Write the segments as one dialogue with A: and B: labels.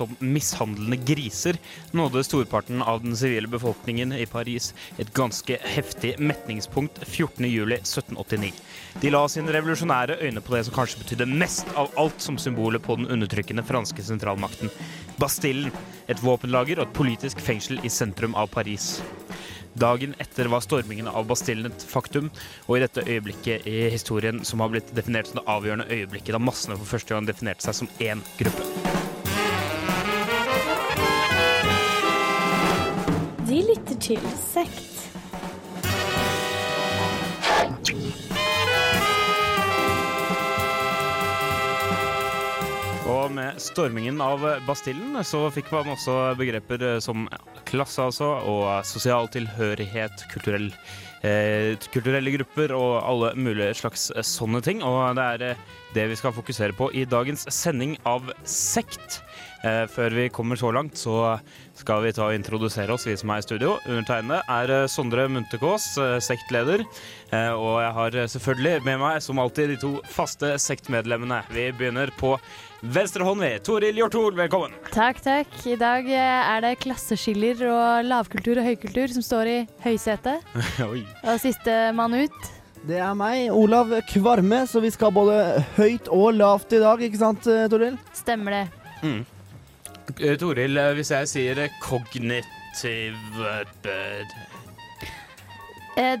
A: som mishandlende griser, nådde storparten av den sivile befolkningen i Paris et ganske heftig metningspunkt 14.07.1789. De la sine revolusjonære øyne på det som kanskje betydde mest av alt som symbolet på den undertrykkende franske sentralmakten. Bastillen, et våpenlager og et politisk fengsel i sentrum av Paris. Dagen etter var stormingen av Bastillen et faktum, og i dette øyeblikket i historien som har blitt definert som det avgjørende øyeblikket da massene for første gang definerte seg som én gruppe.
B: Lytter til Sekt.
A: Og med stormingen av Bastillen så fikk man også begreper som klasse, altså, og sosial tilhørighet, kulturell, eh, kulturelle grupper og alle mulige slags sånne ting. Og det er eh, det vi skal fokusere på i dagens sending av Sekt. Eh, før vi kommer så langt, så skal vi ta og introdusere oss, vi som er i studio. Undertegnede er eh, Sondre Munterkås, eh, sektleder. Eh, og jeg har selvfølgelig med meg, som alltid, de to faste sektmedlemmene. Vi begynner på venstre hånd ved Toril Hjorthol, velkommen.
B: Takk, takk. I dag er det klasseskiller og lavkultur og høykultur som står i høysetet.
A: Oi.
B: Og siste mann ut.
C: Det er meg, Olav Kvarme, så vi skal både høyt og lavt i dag, ikke sant, Toril?
B: Stemmer det.
A: Mm. Eh, Toril, eh, hvis jeg sier eh, kognitiv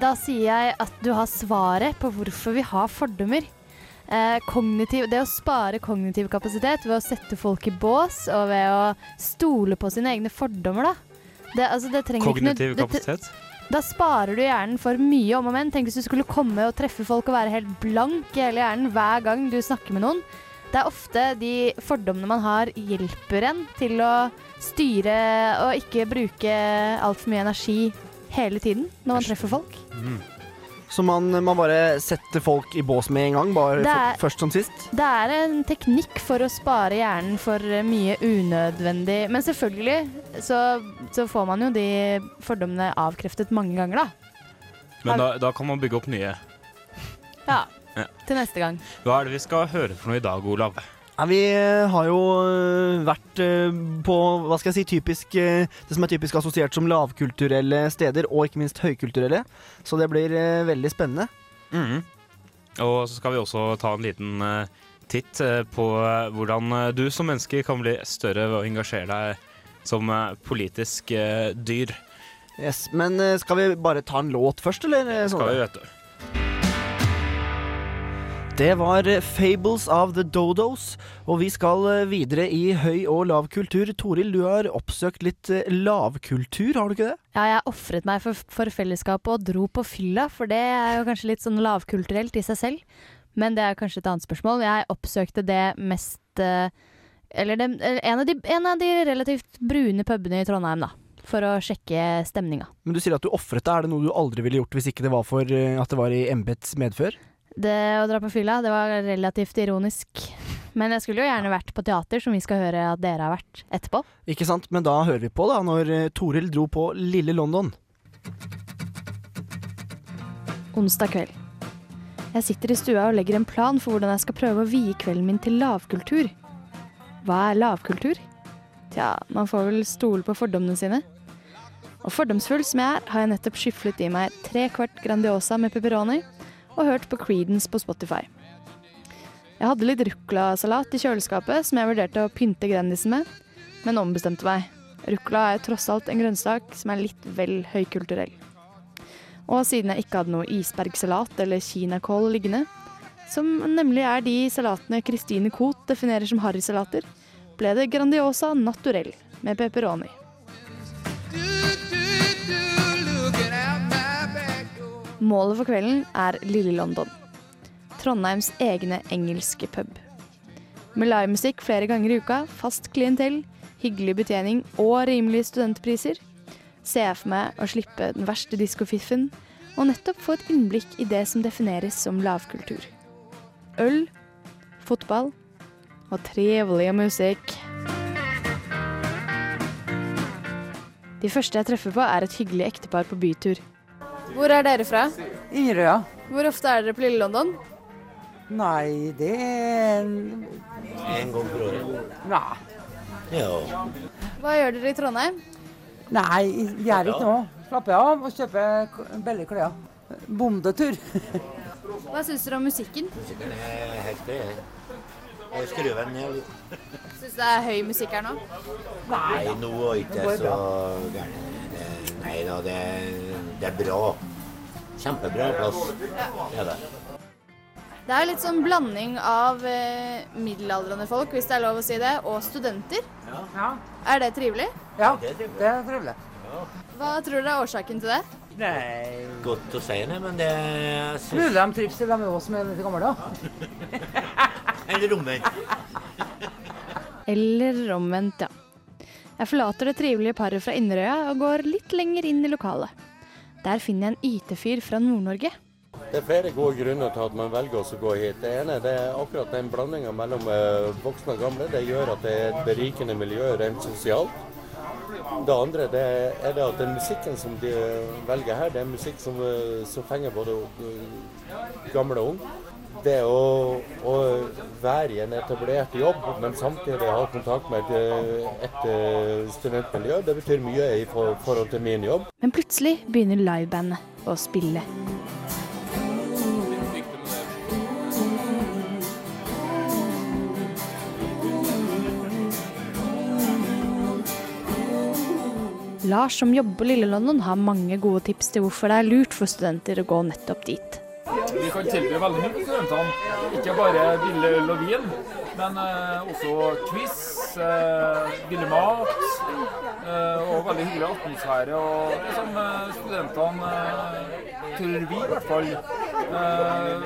B: Da sier jeg at du har svaret på hvorfor vi har fordommer. Kognitiv, det å spare kognitiv kapasitet ved å sette folk i bås og ved å stole på sine egne fordommer, da. Det, altså, det kognitiv noe-
A: Kognitiv
B: det-
A: kapasitet?
B: Da sparer du hjernen for mye om og men. Tenk hvis du skulle komme og treffe folk og være helt blank i hele hjernen hver gang du snakker med noen. Det er ofte de fordommene man har, hjelper en til å styre og ikke bruke altfor mye energi hele tiden når man treffer folk.
A: Mm.
C: Så man, man bare setter folk i bås med en gang, bare
B: er-
C: først som sist?
B: Det er en teknikk for å spare hjernen for mye unødvendig Men selvfølgelig så, så får man jo de fordommene avkreftet mange ganger, da.
A: Men da, da kan man bygge opp nye.
B: Ja.
A: Ja.
B: Til neste gang.
A: Hva er det vi skal høre for noe i dag, Olav?
C: Ja, vi eh, har jo eh, vært eh, på hva skal jeg si, typisk, det som er typisk assosiert som lavkulturelle steder, og ikke minst høykulturelle. Så det blir veldig spennende.
A: Mm. Og så skal vi også ta en liten titt på hvordan du som menneske kan bli større ved å engasjere deg som politisk dyr.
C: Yes, Men skal vi bare ta en låt først, eller? det
A: Skal vi, vet du.
C: Det var eh, Fables of the Dodos, og vi skal eh, videre i høy- og lavkultur. Toril, du har oppsøkt litt eh, lavkultur, har du ikke det?
B: Ja, jeg ofret meg for, for fellesskapet og dro på fylla, for det er jo kanskje litt sånn lavkulturelt i seg selv. Men det er kanskje et annet spørsmål. Jeg oppsøkte det mest eh, Eller det, en, av de, en av de relativt brune pubene i Trondheim, da. For å sjekke stemninga.
C: Men du sier at du ofret deg. Er det noe du aldri ville gjort hvis ikke det var for eh, at det var i embets medfør?
B: Det å dra på fylla, det var relativt ironisk. Men jeg skulle jo gjerne vært på teater, som vi skal høre at dere har vært etterpå.
C: Ikke sant? Men da hører vi på, da, når eh, Toril dro på Lille London.
B: Onsdag kveld. Jeg sitter i stua og legger en plan for hvordan jeg skal prøve å vie kvelden min til lavkultur. Hva er lavkultur? Tja, man får vel stole på fordommene sine. Og fordomsfull som jeg er, har jeg nettopp skyflet i meg tre kvart Grandiosa med pepperoni og hørt på Creedence på Spotify. Jeg hadde litt ruccolasalat i kjøleskapet som jeg vurderte å pynte Grandisen med, men ombestemte meg. Ruccola er tross alt en grønnsak som er litt vel høykulturell. Og siden jeg ikke hadde noe isbergsalat eller kinakål liggende, som nemlig er de salatene Christine Koht definerer som harrysalater, ble det Grandiosa naturell med pepperoni. Målet for kvelden er Lille London. Trondheims egne engelske pub. Med livemusikk flere ganger i uka, fast klientell, hyggelig betjening og rimelige studentpriser, ser jeg for meg å slippe den verste diskofiffen og nettopp få et innblikk i det som defineres som lavkultur. Øl, fotball og trivelig musikk. De første jeg treffer på, er et hyggelig ektepar på bytur. Hvor er dere fra?
D: Inderøya?
B: Hvor ofte er dere på Lille London?
D: Nei, det er En gang for året? Nei. Ja.
B: Hva gjør dere i Trondheim?
E: Nei, gjør ikke noe. Slapper av og kjøper billige klær. Bondetur.
B: Hva syns dere om musikken?
D: Musikken er helt grei. Jeg skrur den ned litt.
B: Syns det er høy musikk her nå?
D: Nei, nå er ikke så gærent. Nei da, det, det er bra. Kjempebra plass. Det er det.
B: Det er litt sånn blanding av eh, middelaldrende folk, hvis det er lov å si det, og studenter.
E: Ja,
B: Er det trivelig?
E: ja
D: Det er trivelig.
B: Hva tror dere er årsaken til det?
E: Nei
D: Godt å si det, men det jeg
E: Mulig de trives til er oss som er litt gamle, da.
D: Eller omvendt.
B: Eller omvendt, ja. Jeg forlater det trivelige paret fra Inderøya og går litt lenger inn i lokalet. Der finner jeg en IT-fyr fra Nord-Norge.
F: Det er flere gode grunner til at man velger å gå hit. Det ene det er akkurat den blandinga mellom eh, voksne og gamle. Det gjør at det er et berikende miljø rent sosialt. Det andre det er det at den musikken som de velger her, det er musikk som, eh, som fenger både eh, gamle og unge. Det å, å være i en etablert jobb, men samtidig ha kontakt med et, et eh, studentmiljø, det betyr mye i for, forhold til min jobb.
B: Men plutselig begynner livebandet å spille. Lars som jobber på Lille London har mange gode tips til hvorfor det er lurt for studenter å gå nettopp dit.
G: Vi kan tilby veldig mye på studentene. Ikke bare billig øl og vin, men eh, også quiz, eh, billig mat eh, og veldig hyggelig atmosfære. Og det som eh, studentene, tror vi i hvert fall,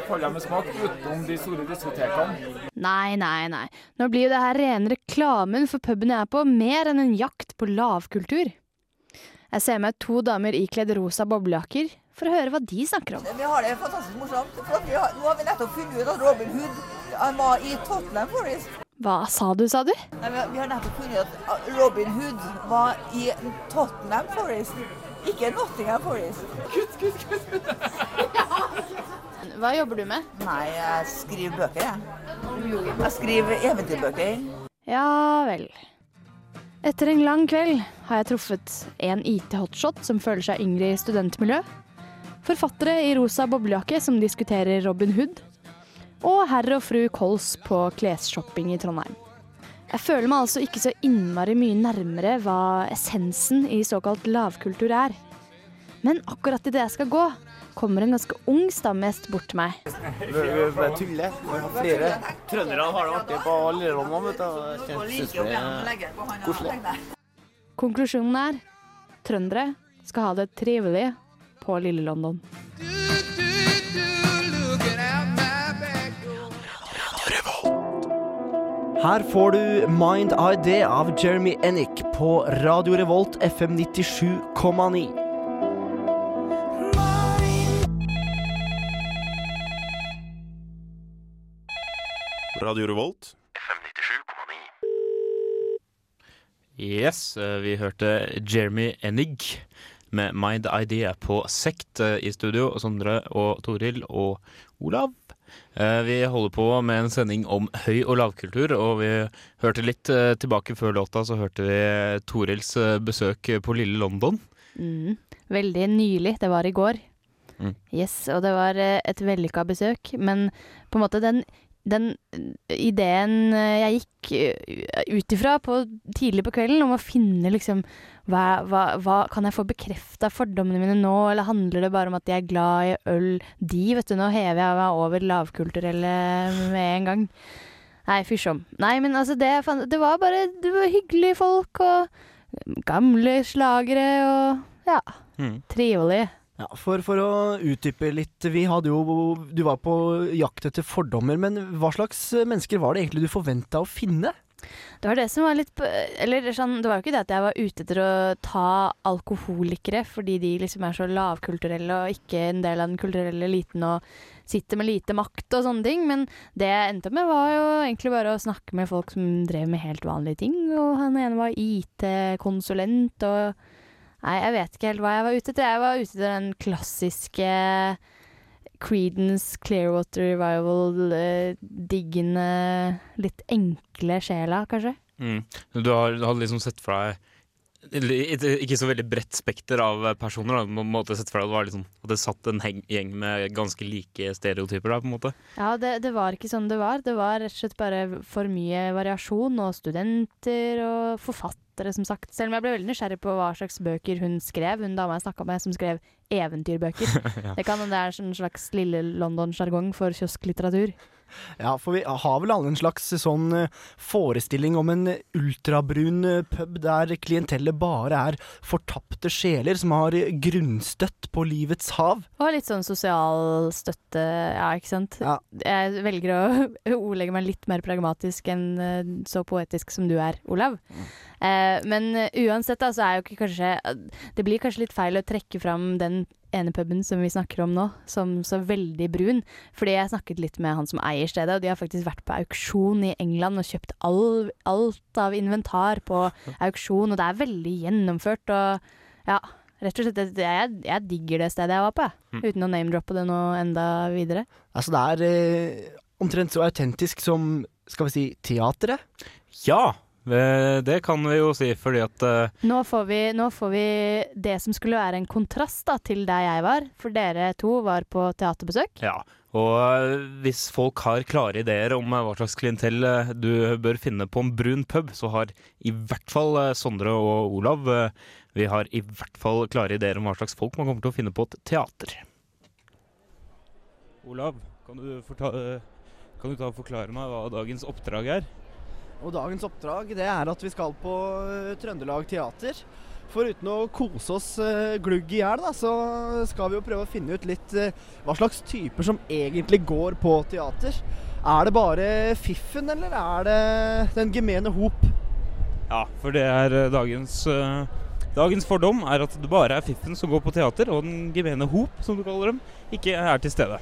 G: faller med smak utenom de store diskotekene.
B: Nei, nei, nei. Nå blir jo det her rene reklamen for puben jeg er på, mer enn en jakt på lavkultur. Jeg ser meg to damer ikledd rosa boblejakker for å høre hva de snakker om.
H: Vi har det fantastisk morsomt. For vi har, nå har vi nettopp funnet ut at Robin Hood han var i Tottenham Forest.
B: Hva sa du, sa du?
H: Nei, vi har- Vi har nettopp funnet ut at Robin Hood var i Tottenham Forest, ikke Nottingham Forest. Kutt, kutt, kutt.
B: Hva jobber du med?
H: Nei, jeg skriver bøker, jeg. Jeg skriver eventyrbøker.
B: Ja vel. Etter en lang kveld har jeg truffet en IT-hotshot som føler seg yngre i studentmiljø, forfattere i rosa boblejakke som diskuterer Robin Hood, og herr og fru Kols på klesshopping i Trondheim. Jeg føler meg altså ikke så innmari mye nærmere hva essensen i såkalt lavkultur er. Men akkurat idet jeg skal gå, kommer en ganske ung stamgjest bort til meg.
C: Bare tulle. Flere. Trønderne har det artig på Lillehammer, vet du. Jeg synes det er koselig.
B: Konklusjonen er trøndere skal ha det trivelig på Lille London.
C: Her får du Mind ID av Jeremy Ennick på Radio Revolt FM 97,9.
I: Radio Revolt. FM 97,9.
A: Yes, eh, vi hørte Jeremy Ennig med Mind Idea på Sekt eh, i studio. Sondre og Toril og Olav. Eh, Vi holder på med en sending om høy- og lavkultur, og vi hørte litt eh, tilbake før låta, så hørte vi Torils besøk på Lille London.
B: Mm. Veldig nylig, det var i går.
A: Mm.
B: Yes, og det var et vellykka besøk, men på en måte den, den ideen eh, jeg gikk eh, ut ifra på, tidlig på kvelden om å finne liksom hva, hva, hva Kan jeg få bekrefta fordommene mine nå, eller handler det bare om at jeg er glad i øl? De, vet du, nå hever jeg meg over lavkulturelle med en gang. Nei, fysj om. Nei, men altså, det, det var bare Det var hyggelige folk, og gamle slagere, og ja.
A: Mm.
B: Trivelig.
C: Ja, for, for å utdype litt, vi hadde jo Du var på jakt etter fordommer, men hva slags mennesker var det egentlig du forventa å finne?
B: Det var det som var litt Eller sånn, det var jo ikke det at jeg var ute etter å ta alkoholikere fordi de liksom er så lavkulturelle og ikke en del av den kulturelle eliten og sitter med lite makt og sånne ting. Men det jeg endte opp med, var jo egentlig bare å snakke med folk som drev med helt vanlige ting. Og han ene var IT-konsulent og Nei, jeg vet ikke helt hva jeg var ute etter. Jeg var ute etter den klassiske Creedence Clearwater Revival, eh, litt enkle sjela, kanskje.
A: Mm. Du har, du hadde liksom sett for deg ikke så veldig bredt spekter av personer. Da. På en måte sett for deg det, var liksom, at det satt en gjeng med ganske like stereotyper der, på en måte.
B: Ja, det, det var ikke sånn det var. Det var rett og slett bare for mye variasjon, og studenter og forfattere, som sagt. Selv om jeg ble veldig nysgjerrig på hva slags bøker hun skrev, hun dama jeg snakka med som skrev eventyrbøker.
A: Ja.
B: Det kan hende det er en slags lille London-sjargong for kiosklitteratur.
C: Ja, for vi har vel alle en slags sånn eh, forestilling om en ultrabrun eh, pub der klientellet bare er fortapte sjeler som har grunnstøtt på livets hav.
B: Og litt sånn sosial støtte, ja, ikke sant.
C: Ja.
B: Jeg velger å ordlegge meg litt mer pragmatisk enn eh, så poetisk som du er, Olav. Eh, men eh, uansett, da, så er jo ikke kanskje Det blir kanskje litt feil å trekke fram den ene puben som vi snakker om nå, som så veldig brun. Fordi jeg snakket litt med han som eier stedet, og de har faktisk vært på auksjon i England og kjøpt all, alt av inventar på auksjon, og det er veldig gjennomført og ja. Rett og slett, jeg, jeg digger det stedet jeg var på, jeg.
A: Mm.
B: uten å name-droppe det nå enda videre.
C: Altså, det er eh, omtrent så autentisk som, skal vi si, teatret.
A: Ja, det kan vi jo si, fordi at uh,
B: Nå får, vi, nå får vi det som skulle være en kontrast da, til der jeg var, for dere to var på teaterbesøk.
A: Ja, og eh, hvis folk har klare ideer om eh, hva slags klientell du bør finne på en brun pub, så har i hvert fall Sondre og Olav Vi har i hvert fall klare ideer om hva slags folk man kommer til å finne på et teater. Olav, kan du, forta kan du ta og forklare meg hva dagens oppdrag er?
C: Og dagens oppdrag det er at vi skal på eh, Trøndelag Teater. Foruten å kose oss eh, glugg i hjel, så skal vi jo prøve å finne ut litt eh, hva slags typer som egentlig går på teater. Er det bare fiffen, eller er det den gemene hop?
A: Ja, for det er dagens Dagens fordom er at det bare er fiffen som går på teater, og den gemene hop, som du kaller dem, ikke er til stede.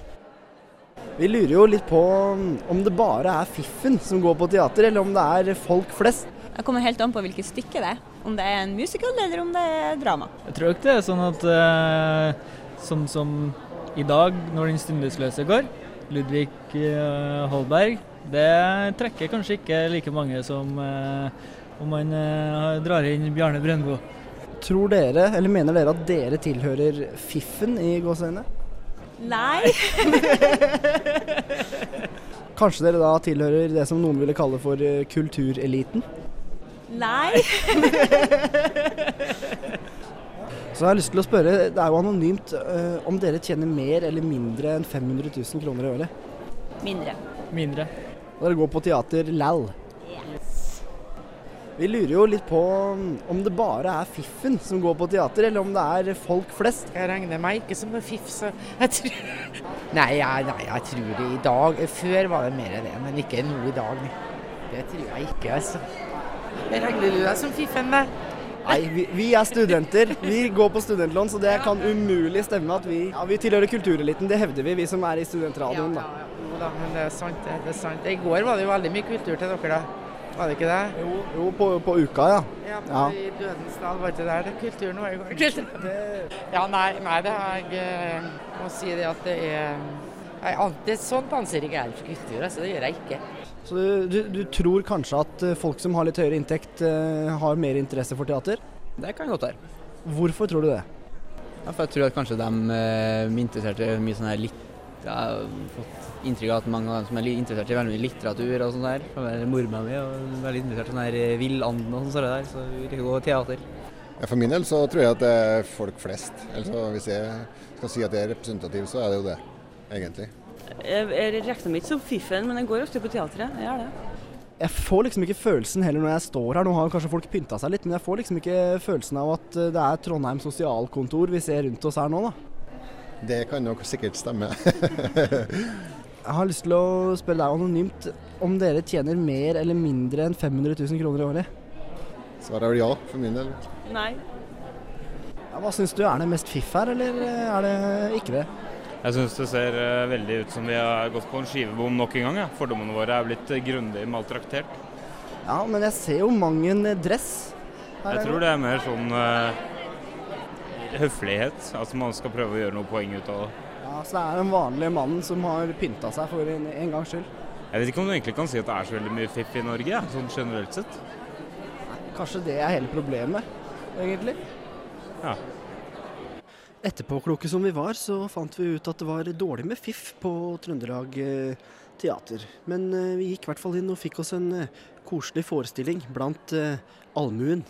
C: Vi lurer jo litt på mm, om det bare er fiffen som går på teater, eller om det er folk flest.
J: Det kommer helt an på hvilket stykke det er. Om det er en musical eller om det er drama.
K: Jeg tror ikke det er sånn at sånn som i dag, når Den stundesløse går, Ludvig eh, Holberg, det trekker kanskje ikke like mange som eh, om man drar inn Bjarne Brøndbo.
C: Tror dere, eller mener dere at dere tilhører fiffen i gåseøynene?
J: Nei.
C: Kanskje dere da tilhører det som noen ville kalle for eh, kultureliten?
J: Nei.
C: Så jeg har lyst til å spørre, det er jo anonymt, eh, om dere tjener mer eller mindre enn 500 000 kroner i året?
J: Mindre.
K: Mindre.
C: Dere går på teater LAL. Vi lurer jo litt på om det bare er fiffen som går på teater, eller om det er folk flest.
L: Jeg regner meg ikke som en fiff, så jeg tror Nei, jeg, nei, jeg tror det i dag Før var det mer det, men ikke nå i dag. Det tror jeg ikke, altså. Jeg Regner du deg som fiffen, da?
C: Nei, vi, vi er studenter. Vi går på studentlån, så det kan umulig stemme at vi ja, Vi tilhører kultureliten, det hevder vi, vi som er i studentradioen. da.
L: Jo da, men det er sant, det. det er sant. I går var det jo veldig mye kultur til dere, da. Var det ikke det?
C: Jo, jo på, på uka, ja.
L: Ja, på,
C: Ja.
L: i Dødens dal, var ikke det der det kulturen var i går? Ja, nei, nei, det er jeg eh, må si det at det er jeg, an- det, Sånt anser ikke jeg for kultur, altså. Det gjør jeg ikke.
C: Så du, du, du tror kanskje at eh, folk som har litt høyere inntekt, eh, har mer interesse for teater?
M: Det kan godt være.
C: Hvorfor tror du det?
M: Ja, for jeg tror at kanskje de eh, interesserte mye sånn her litt Jeg har fått inntrykk av at mange av dem som er interessert i veldig mye litteratur og sånn der. Er Mora mi og veldig interessert i sånn her eh, villanden og sånn sånn der, så vi liker å gå teater.
N: Ja, For min del så tror jeg at det er folk flest. Altså, hvis jeg skal si at jeg er representativ, så er det jo det, egentlig.
O: Jeg, jeg regner meg ikke som fiffen, men jeg går ofte på teatret. Jeg gjør det.
C: Jeg får liksom ikke følelsen heller når jeg står her, nå har kanskje folk pynta seg litt, men jeg får liksom ikke følelsen av at eh, det er Trondheim sosialkontor vi ser rundt oss her nå, da.
N: Det kan nok sikkert stemme.
C: Jeg har lyst til å spørre deg anonymt om dere tjener mer eller mindre enn 500 000 kroner i året.
N: Svaret er vel ja, for min del.
O: Nei.
C: Ja, hva syns du, er det mest fiff her, eller er det ikke det?
A: Jeg syns det ser eh, veldig ut som vi har gått på en skivebom nok en gang. Ja. Fordommene våre er blitt eh, grundig maltraktert.
C: Ja, men jeg ser jo mang en dress. her
A: Jeg tror det er mer sånn eh, høflighet. Altså man skal prøve å gjøre noe poeng ut av det.
C: Ja, så det er den vanlige mannen som har pynta seg for en, en gangs skyld.
A: Jeg vet ikke om du egentlig kan si at det er så veldig mye fiff i Norge, ja, sånn generelt sett.
C: Kanskje det er hele problemet, egentlig.
A: Ja.
C: Etterpåkloke som vi var, så fant vi ut at det var dårlig med fiff på Trøndelag eh, Teater. Men eh, vi gikk i hvert fall inn og fikk oss en eh, koselig forestilling blant allmuen.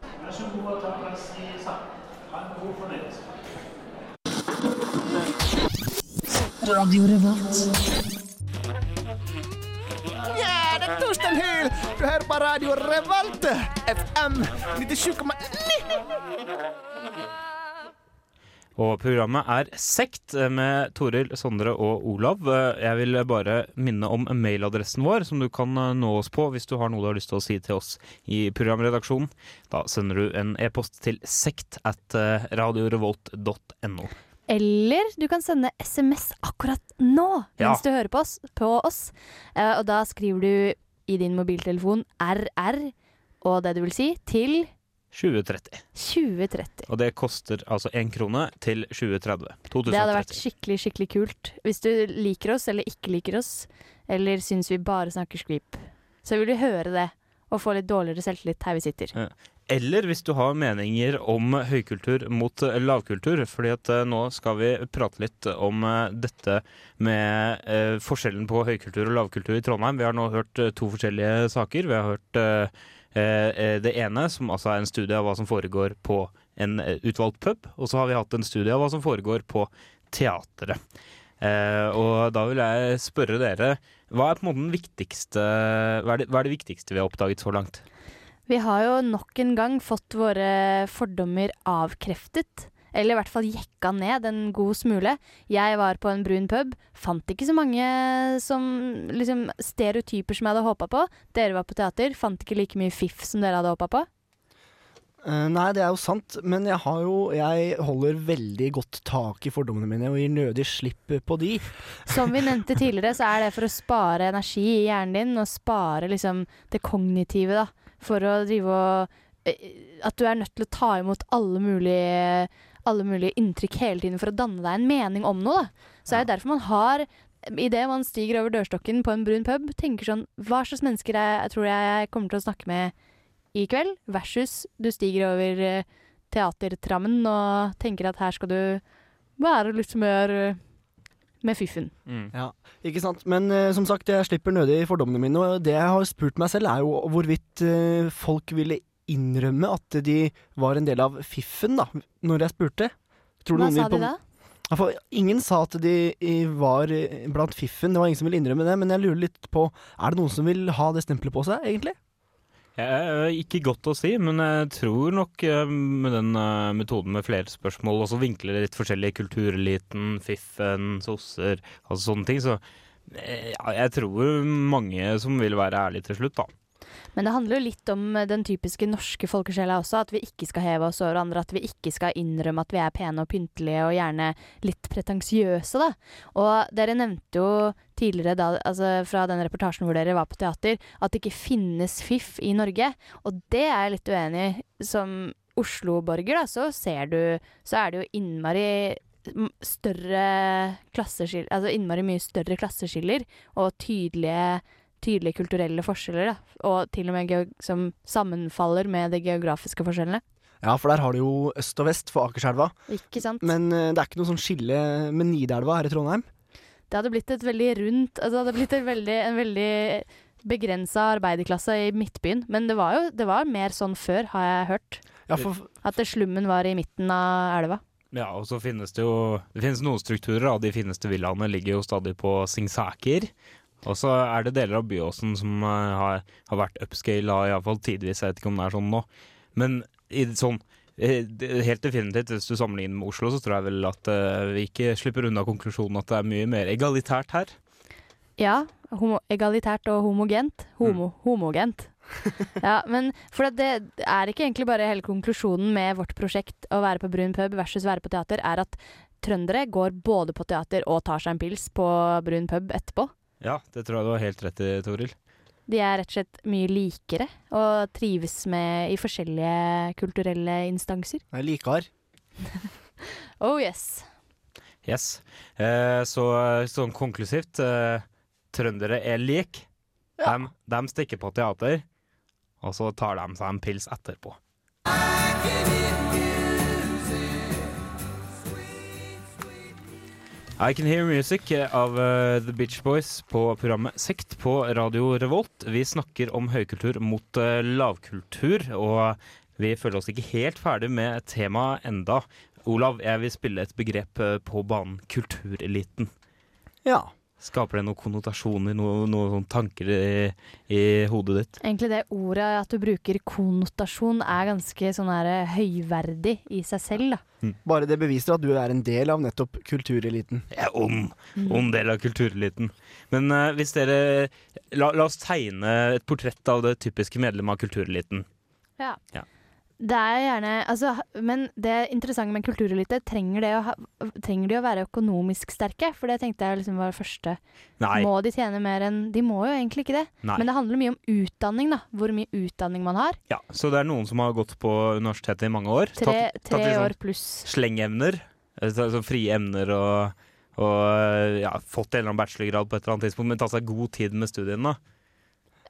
P: Vær så god og ta plass i salen. God fornøyelse.
C: Ja, det er Torstein Hyl! Du hører på Radio Revolt, FM 97,9.
A: Og programmet er Sekt med Toril, Sondre og Olav. Jeg vil bare minne om mailadressen vår, som du kan nå oss på hvis du har noe du har lyst til å si til oss i programredaksjonen. Da sender du en e-post til sekt at radiorevolt.no.
B: Eller du kan sende SMS akkurat nå
A: Ja.
B: mens du hører på oss. På oss. Eh, og da skriver du i din mobiltelefon RR og det du vil si, til
A: 2030.
B: 2030.
A: Og det koster altså én krone til 2030. 2030.
B: Det hadde vært skikkelig, skikkelig kult. Hvis du liker oss eller ikke liker oss, eller syns vi bare snakker skvip, så vil du høre det og få litt dårligere selvtillit her vi sitter.
A: Ja. Eller hvis du har meninger om høykultur mot lavkultur. fordi at eh, nå skal vi prate litt om eh, dette med eh, forskjellen på høykultur og lavkultur i Trondheim. Vi har nå hørt to forskjellige saker. Vi har hørt eh, det ene, som altså er en studie av hva som foregår på en eh, utvalgt pub. Og så har vi hatt en studie av hva som foregår på teatret. Eh, og da vil jeg spørre dere, hva er på en måte den viktigste hva er, det, hva er det viktigste vi har oppdaget så langt?
B: Vi har jo nok en gang fått våre fordommer avkreftet. Eller i hvert fall jekka ned en god smule. Jeg var på en brun pub, fant ikke så mange som, liksom, stereotyper som jeg hadde håpa på. Dere var på teater, fant ikke like mye fiff som dere hadde håpa på.
C: Uh, nei, det er jo sant, men jeg, har jo, jeg holder veldig godt tak i fordommene mine og gir nødig slipp på de.
B: Som vi nevnte tidligere, så er det for å spare energi i hjernen din, og spare liksom det kognitive, da. For å drive og eh, At du er nødt til å ta imot alle mulige, alle mulige inntrykk hele tiden for å danne deg en mening om noe, da. Så er det derfor man har Idet man stiger over dørstokken på en brun pub, tenker sånn Hva slags mennesker jeg, jeg tror jeg kommer til å snakke med i kveld, versus du stiger over eh, teatertrammen og tenker at her skal du være litt mer eh, med fiffen.
C: Ja, ikke sant. Men uh, som sagt, jeg slipper nødig fordommene mine. Og det jeg har spurt meg selv, er jo hvorvidt uh, folk ville innrømme at de var en del av fiffen, da, når jeg spurte. Tror
B: Hva sa
C: på-
B: de da?
C: For ingen sa at de var eh, blant fiffen. Det var ingen som ville innrømme det. Men jeg lurer litt på Er det noen som vil ha det stempelet på seg, egentlig?
A: Ikke godt å si, men jeg tror nok eh, med den eh, metoden med flere spørsmål, og så vinkler det litt forskjellig, kultureliten, fiffen, sosser, altså sånne ting, så jeg tror mange som vil være ærlige til slutt, da.
B: Men det handler jo litt om eh, den typiske norske folkesjela også, at vi ikke skal heve oss over andre, at vi ikke skal innrømme at vi er pene og pyntelige og gjerne litt pretensiøse, da. Og dere nevnte jo tidligere, da, altså fra den reportasjen hvor dere var på teater, at det ikke finnes fiff i Norge, og det er jeg litt uenig i. Som Oslo-borger, da, så ser du Så er det jo innmari større klasseskiller Altså innmari mye større klasseskiller og tydelige tydelige kulturelle forskjeller, da. Og til og med som sammenfaller med de geografiske forskjellene.
C: Ja, for der har du jo øst og vest for Akerselva.
B: Ikke sant?
C: Men uh, det er ikke noe sånn skille med Nidelva her i Trondheim.
B: Det hadde blitt et veldig rundt altså Det hadde blitt et veldig, en veldig begrensa arbeiderklasse i Midtbyen. Men det var jo det var mer sånn før, har jeg hørt.
C: Ja, for-
B: At slummen var i midten av elva.
A: Ja, og så finnes det jo Det finnes noen strukturer, da. De fineste villaene ligger jo stadig på Singsaker. Og så er det deler av Byåsen som eh, har, har vært upscale, iallfall tidvis. Jeg vet ikke om det er sånn nå. Men i, sånn eh, helt definitivt, hvis du sammenligner med Oslo, så tror jeg vel at uh, vi ikke slipper unna konklusjonen at det er mye mer egalitært her.
B: Ja, homo egalitært og homogent. Homo homogent. ja, men for det er ikke egentlig bare hele konklusjonen med vårt prosjekt å være på brun pub versus være på teater, er at trøndere går både på teater og tar seg en pils på brun pub etterpå.
A: Ja, det tror jeg du har helt rett i, Toril.
B: De er rett og slett mye likere og trives med i forskjellige kulturelle instanser.
C: Jeg liker.
B: Oh yes.
A: Yes. Eh, så sånn konklusivt eh, Trøndere er lik. De, stikker på teater, Og så tar de seg en pils etterpå. I Can Hear Music av uh, The Beach Boys på programmet Sekt på Radio Revolt. Vi snakker om høykultur mot uh, lavkultur, og vi føler oss ikke helt ferdig med temaet enda. Olav, jeg vil spille et begrep eh, på banen kultureliten.
C: Ja.
A: Skaper det noen konnotasjoner, noen noe sånn tanker i, i hodet ditt?
B: Egentlig det ordet at du bruker konnotasjon er ganske sånn her høyverdig i seg selv, da.
C: Bare det beviser at du er en del av nettopp kultureliten.
A: Jeg er ond.
B: Mm.
A: Ond del av kultureliten. Men uh, hvis dere la, la oss tegne et portrett av det typiske medlemmet av kultureliten.
B: Ja.
A: Ja.
B: Det er gjerne altså, Men det interessante med kulturelite, trenger, trenger de å være økonomisk sterke? For det tenkte jeg liksom var det første.
A: Nei.
B: Må de tjene mer enn De må jo egentlig ikke det.
A: Nei.
B: Men det handler mye om utdanning, da. Hvor mye utdanning man har.
A: Ja, Så det er noen som har gått på universitetet i mange år.
B: Tre,
A: tatt-
B: tre
A: tatt sånn
B: år pluss.
A: Slengemner. eh, Så, så frie emner og, og ja, fått en eller annen bachelorgrad på et eller annet tidspunkt, men tatt seg god tid med studiene. da.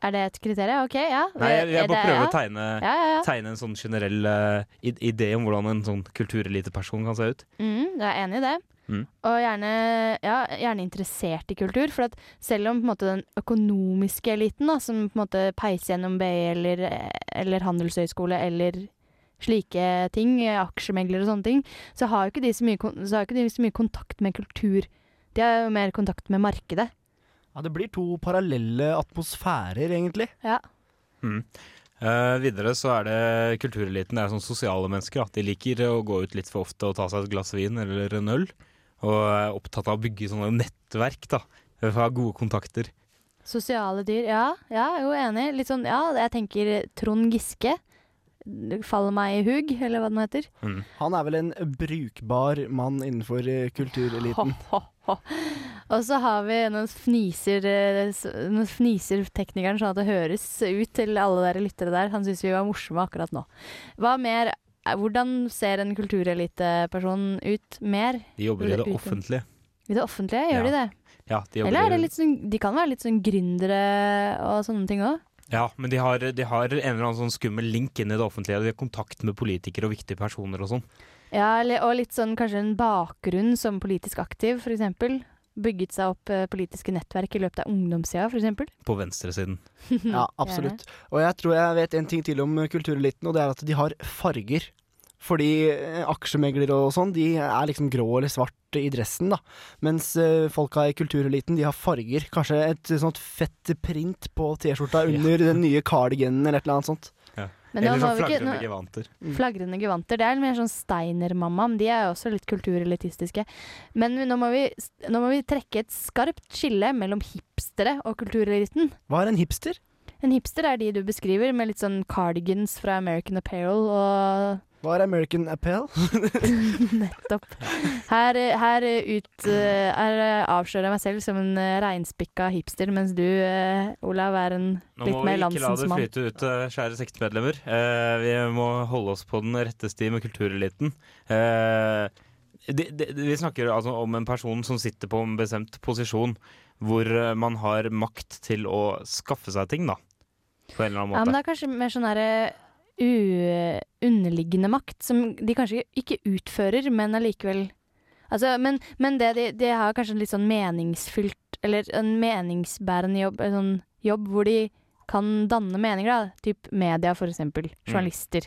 B: Er det et kriterium? OK, ja.
A: Nei, jeg, jeg bare prøver å tegne,
B: Ja, ja, ja.
A: tegne en sånn generell uh, idé om hvordan en sånn kultureliteperson kan se ut.
B: Mm, jeg er enig i det.
A: Mm.
B: Og gjerne, ja, gjerne interessert i kultur. For at selv om på måte, den økonomiske eliten, da, som på en måte peiser gjennom BI eller, eller handelshøyskole eller slike ting, aksjemeglere og sånne ting, så har jo ikke de så mye, så har ikke de så mye kontakt med kultur. De har jo mer kontakt med markedet.
C: Ja, Det blir to parallelle atmosfærer, egentlig.
B: Ja.
A: Mm. Uh, videre så er det kultureliten. Det er sånn sosiale mennesker. At de liker å gå ut litt for ofte og ta seg et glass vin eller en øl. Og er opptatt av å bygge sånne nettverk. da ha gode kontakter.
B: Sosiale dyr, ja. Ja, jeg er jo enig. Litt sånn, ja, jeg tenker Trond Giske. Faller meg i hug, eller hva den heter.
C: Han er vel en brukbar mann innenfor eh, kultureliten.
B: Og så har vi noen fniser, eh, fniser teknikeren sånn at det høres ut til alle dere lyttere der. Han syns vi var morsomme akkurat nå. Hva mer? eh, Hvordan ser en kultureliteperson ut mer?
A: De jobber i det offentlige.
B: I det offentlige, gjør de det?
A: Ja, de,
B: Eller er det litt sånn, de kan være litt sånn gründere og sånne ting òg?
A: Ja, men de har, de har en eller annen sånn skummel link inn i det offentlige. De har kontakt med politikere og viktige personer og sånn.
B: Ja, og litt sånn kanskje en bakgrunn som politisk aktiv, for eksempel. Bygget seg opp eh, politiske nettverk i løpet av ungdomssida, for eksempel.
A: På venstresiden.
C: Ja, absolutt. Og jeg tror jeg vet en ting til om kultureliten, og det er at de har farger. Fordi eh, aksjemeglere og sånn, de er liksom grå eller svart i dressen, da. Mens eh, folka i kultureliten, de har farger. Kanskje et sånt fett print på T-skjorta under den nye cardiganen eller et eller annet sånt.
B: Men
A: eller sånn
B: ikke-
A: flagrende
B: nå-
A: gevanter.
B: Flagrende gevanter. Det er mer sånn Steiner-mamma, men de er jo også litt kulturelitistiske. Men nå må, vi, nå må vi trekke et skarpt skille mellom hipstere og kultureliten.
C: Hva er en hipster?
B: En hipster er de du beskriver, med litt sånn cardigans fra American Apparel og
C: Hva er American Appel?
B: Nettopp. Her, her, ut, eh, her avslører jeg meg selv som en eh, reinspikka hipster, mens du, eh, Olav, er en litt mer landsens mann.
A: Nå må vi ikke la det flyte ut, eh, kjære sektmedlemmer. Eh, vi må holde oss på den rette sti med kultureliten. Eh, vi snakker altså om en person som sitter på en bestemt posisjon, hvor eh, man har makt til å skaffe seg ting, da. På en eller annen
B: Ja, men det er kanskje mer sånn derre u- underliggende makt, som de kanskje ikke utfører, men allikevel Altså, men, men det de, de har kanskje en litt sånn meningsfylt Eller en meningsbærende jobb, en sånn jobb hvor de kan danne meninger, da. Typ media, for eksempel. Journalister.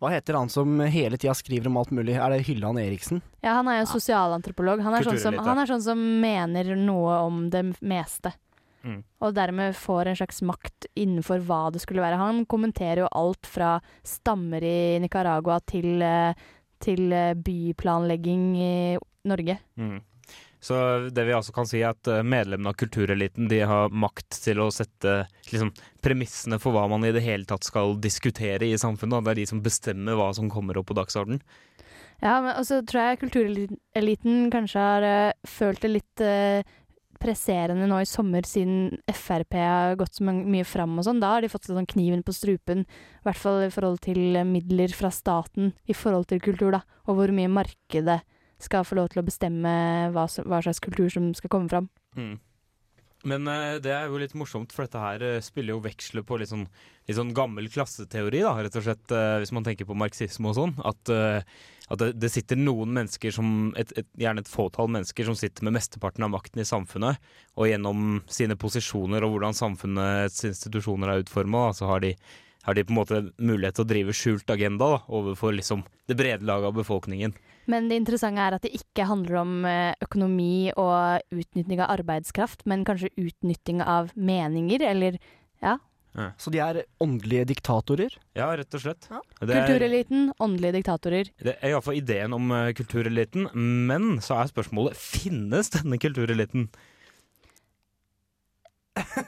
C: Hva heter han som hele tida skriver om alt mulig? Er det Hylland Eriksen?
B: Ja, han er jo sosialantropolog. Han er, sånn som, han er sånn som mener noe om det meste.
A: Mm.
B: Og dermed får en slags makt innenfor hva det skulle være. Han kommenterer jo alt fra stammer i Nicaragua til, eh, til eh, byplanlegging i Norge.
A: Mm. Så det vi altså kan si er at eh, medlemmene av kultureliten de har makt til å sette liksom, premissene for hva man i det hele tatt skal diskutere i samfunnet. Det er de som bestemmer hva som kommer opp på dagsordenen.
B: Ja, men også tror jeg kultureliten kanskje har uh, følt det litt eh, presserende nå i sommer, siden Frp har gått så mye fram og sånn. Da har de fått sånn kniven på strupen, i hvert fall i forhold til eh, midler fra staten i forhold til kultur, da. Og hvor mye markedet skal få lov til å bestemme hva, hva slags kultur som skal komme fram.
A: Mm. Men eh, det er jo litt morsomt, for dette her eh, spiller jo veksler på litt sånn, litt sånn gammel klasseteori, da, rett og slett, eh, hvis man tenker på marxisme og sånn. At, at det sitter noen mennesker som, et, et, gjerne et fåtall mennesker, som sitter med mesteparten av makten i samfunnet, og gjennom sine posisjoner og hvordan samfunnets institusjoner er utforma, så har de, har de på en måte mulighet til å drive skjult agenda da, overfor liksom det brede laget av befolkningen.
B: Men det interessante er at det ikke handler om eh, økonomi og utnytting av arbeidskraft, men kanskje utnytting av meninger, eller ja.
C: Så de er åndelige diktatorer?
A: Ja, rett og slett. Det er-
B: Kultureliten, åndelige diktatorer.
A: Det er iallfall ideen om eh, kultureliten, men så er spørsmålet finnes denne kultureliten?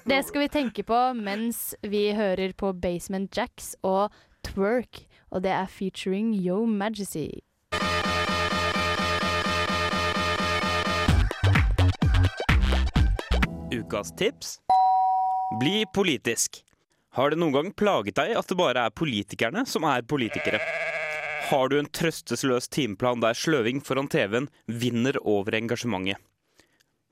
B: Det skal vi tenke på mens vi hører på Basement Jacks og Twerk, og det er featuring Yo Majesty.
A: Ukas tips Bli politisk. Har det noen gang plaget deg at det bare er politikerne som er politikere? Har du en trøstesløs timeplan der sløving foran TV-en vinner over engasjementet?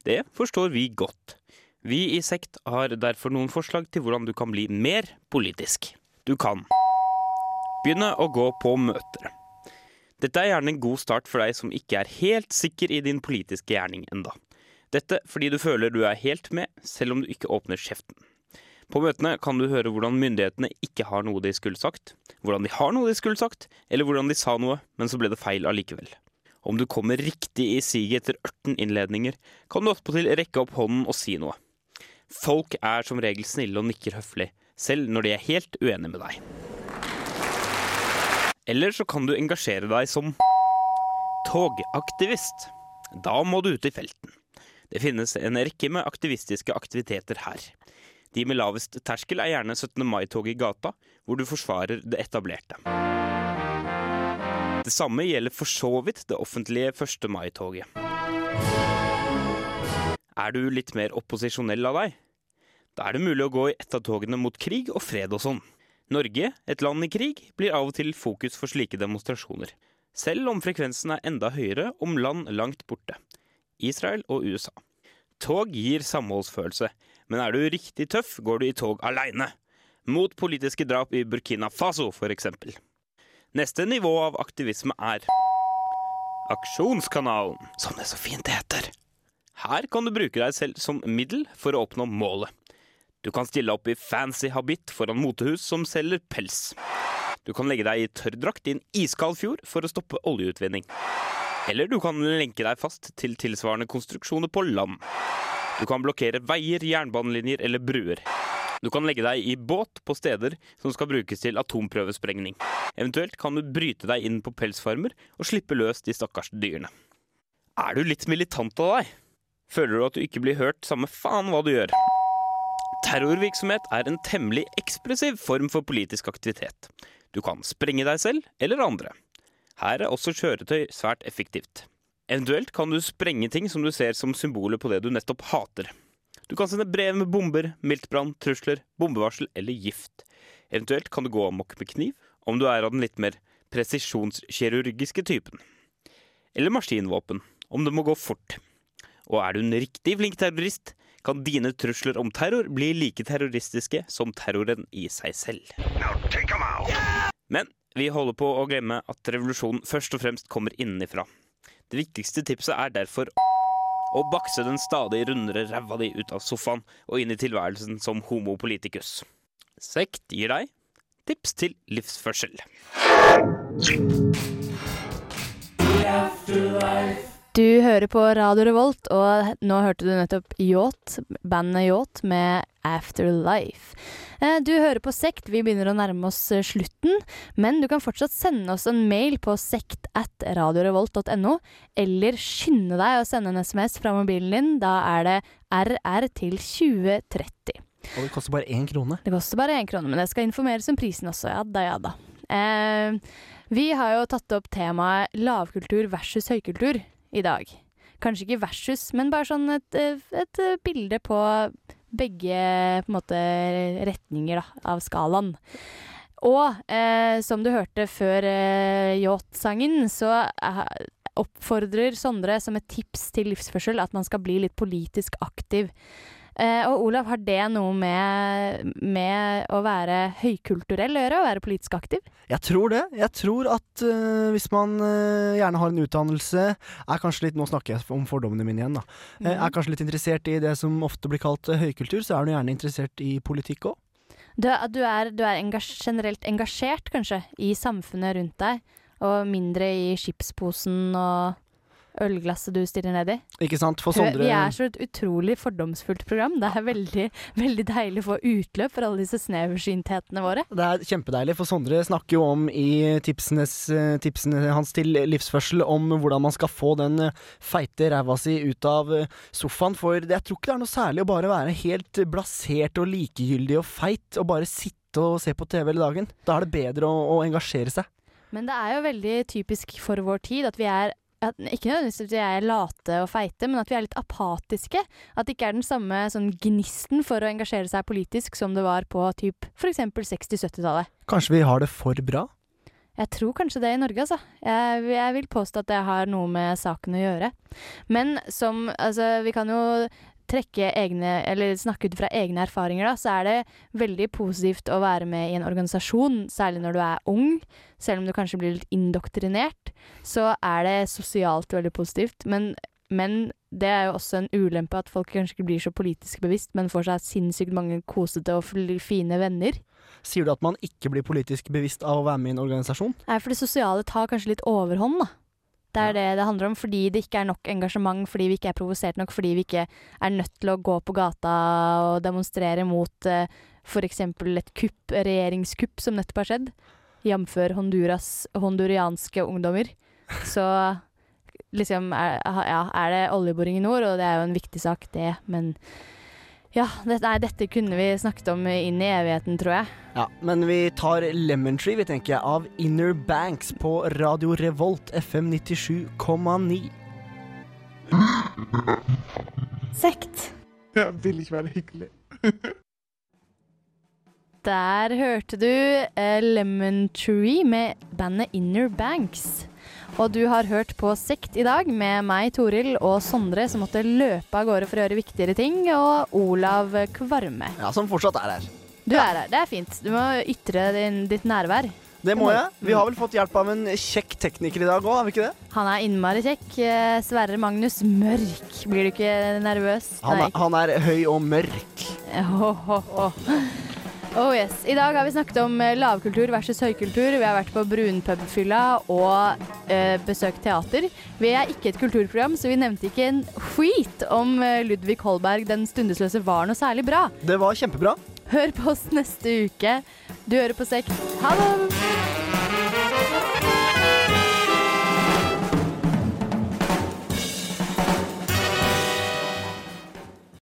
A: Det forstår vi godt. Vi i Sekt har derfor noen forslag til hvordan du kan bli mer politisk. Du kan begynne å gå på møter. Dette er gjerne en god start for deg som ikke er helt sikker i din politiske gjerning enda. Dette fordi du føler du er helt med, selv om du ikke åpner kjeften. På møtene kan du høre hvordan myndighetene ikke har noe de skulle sagt, hvordan de har noe de skulle sagt, eller hvordan de sa noe, men så ble det feil allikevel. Om du kommer riktig i siget etter 18 innledninger, kan du attpåtil rekke opp hånden og si noe. Folk er som regel snille og nikker høflig, selv når de er helt uenige med deg. Eller så kan du engasjere deg som togaktivist. Da må du ut i felten. Det finnes en rekke med aktivistiske aktiviteter her. De med lavest terskel er gjerne 17. mai-toget i gata, hvor du forsvarer det etablerte. Det samme gjelder for så vidt det offentlige 1. mai-toget. Er du litt mer opposisjonell av deg? Da er det mulig å gå i ett av togene mot krig og fred og sånn. Norge, et land i krig, blir av og til fokus for slike demonstrasjoner. Selv om frekvensen er enda høyere om land langt borte. Israel og USA. Tog gir samholdsfølelse, men er du riktig tøff, går du i tog aleine. Mot politiske drap i Burkina Faso, eksempel. Neste nivå av aktivisme er Aksjonskanalen, som det så fint heter. Her kan du bruke deg selv som middel for å oppnå målet. Du kan stille opp i fancy habit foran motehus som selger pels. Du kan legge deg i tørrdrakt i en iskald fjord for å stoppe oljeutvinning. Eller du kan lenke deg fast til tilsvarende konstruksjoner på land. Du kan blokkere veier, jernbanelinjer eller bruer. Du kan legge deg i båt på steder som skal brukes til atomprøvesprengning. Eventuelt kan du bryte deg inn på pelsfarmer og slippe løs de stakkars dyrene. Er du litt militant av deg? Føler du at du ikke blir hørt samme faen hva du gjør? Terrorvirksomhet er en temmelig ekspressiv form for politisk aktivitet. Du kan sprenge deg selv eller andre. Her er også kjøretøy svært effektivt. Eventuelt kan du sprenge ting som du ser som symboler på det du nettopp hater. Du kan sende brev med bomber, miltbrann, trusler, bombevarsel eller gift. Eventuelt kan du gå amok med kniv, om du er av den litt mer presisjonskirurgiske typen. Eller maskinvåpen, om det må gå fort. Og er du en riktig flink terrorist, kan dine trusler om terror bli like terroristiske som terroren i seg selv. Men vi holder på å glemme at revolusjonen først og fremst kommer innenfra. Det viktigste tipset er derfor å bakse den stadig rundere ræva di ut av sofaen og inn i tilværelsen som homo politicus. Sekt gir deg tips til livsførsel.
B: Du hører på Radio Revolt, og nå hørte du nettopp Yacht, bandet Yacht med Afterlife. Eh, Du hører på Sekt, vi begynner å nærme oss eh, slutten, men du kan fortsatt sende oss en mail på sekt at radiorevolt.no, eller skynde deg å sende en SMS fra mobilen din, da er det RR til 2030.
C: Og det koster bare én krone.
B: Det koster bare én krone, men det skal informeres om prisen også. Ja da, ja da. Eh, vi har jo tatt opp temaet lavkultur versus høykultur i dag. Kanskje ikke versus, men bare sånn et, et bilde på begge på en måte, retninger da, av skalaen. Og eh, som du hørte før eh, Yacht-sangen, så eh, oppfordrer Sondre som et tips til livsførsel at man skal bli litt politisk aktiv. Eh, og Olav, har det noe med, med å være høykulturell å gjøre? Å være politisk aktiv?
C: Jeg tror det. Jeg tror at uh, hvis man uh, gjerne har en utdannelse, er kanskje litt Nå snakker jeg om fordommene mine igjen, da. Mm.
B: Mhm.
C: Er kanskje litt interessert i det som ofte blir kalt høykultur, så er du gjerne interessert i politikk òg.
B: Du, du er, du er engas generelt engasjert, kanskje, i samfunnet rundt deg, og mindre i skipsposen og ølglasset du stirrer ned i.
C: Ikke sant? For Sondre
B: Vi er så et utrolig fordomsfullt program. Det er veldig, veldig deilig å få utløp for alle disse sneversynthetene våre.
C: Det er kjempedeilig, for Sondre snakker jo om i eh, tipsene hans til livsførsel om hvordan man skal få den eh, feite ræva si ut av eh, sofaen. For jeg tror ikke det er noe særlig å bare være helt blasert og likegyldig og feit og bare sitte og se på TV hele dagen. Da er det bedre å, å engasjere seg.
B: Men det er jo veldig typisk for vår tid at vi er at, ikke nødvendigvis at vi er late og feite, men at vi er litt apatiske. At det ikke er den samme sånn gnisten for å engasjere seg politisk som det var på typ f.eks. 60-70-tallet.
C: Kanskje vi har det for bra?
B: Jeg tror kanskje det i Norge, altså. Jeg, jeg vil påstå at det har noe med saken å gjøre. Men som Altså, vi kan jo trekke egne Eller snakke ut fra egne erfaringer, da, så er det veldig positivt å være med i en organisasjon, særlig når du er ung. Selv om du kanskje blir litt indoktrinert, så er det sosialt veldig positivt. Men, men det er jo også en ulempe at folk kanskje ikke blir så politisk bevisst, men får seg sinnssykt mange kosete og fine venner.
C: Sier du at man ikke blir politisk bevisst av å være med i en organisasjon?
B: Nei, for det sosiale tar kanskje litt overhånd, da. Det er det det handler om, fordi det ikke er nok engasjement, fordi vi ikke er provosert nok, fordi vi ikke er nødt til å gå på gata og demonstrere mot uh, f.eks. et kupp, regjeringskupp som nettopp har skjedd, jf. Honduras, hondurianske ungdommer. Så liksom er, ja, er det oljeboring i nord, og det er jo en viktig sak, det, men ja, det, nei, dette kunne vi snakket om inn i evigheten, tror jeg.
C: Ja, men vi tar Lemon Tree, vi tenker jeg, av Inner Banks på Radio Revolt FM 97,9.
B: Sekt.
Q: Jeg vil ikke være hyggelig.
B: Der hørte du eh, Lemon Tree med bandet Inner Banks. Og du har hørt på Sekt i dag med meg, Toril, og Sondre, som måtte løpe av gårde for å gjøre viktigere ting, og Olav Kvarme.
C: Ja, som fortsatt er her.
B: Du er her, det er fint. Du må ytre din, ditt nærvær.
C: Det må jeg. Vi har vel fått hjelp av en kjekk tekniker i dag òg, har vi ikke det?
B: Han er innmari kjekk. Eh, Sverre Magnus Mørk. Blir du ikke nervøs?
C: Han er, han er høy og mørk.
B: Oh, oh, oh. Oh yes. I dag har vi snakket om eh, lavkultur versus høykultur. Vi har vært på brunpubfylla og eh, besøkt teater. Vi er ikke et kulturprogram, så vi nevnte ikke en skit om eh, Ludvig Holberg, den stundesløse, var noe særlig bra.
C: Det var kjempebra.
B: Hør på oss neste uke. Du hører på Sekt. Ha det!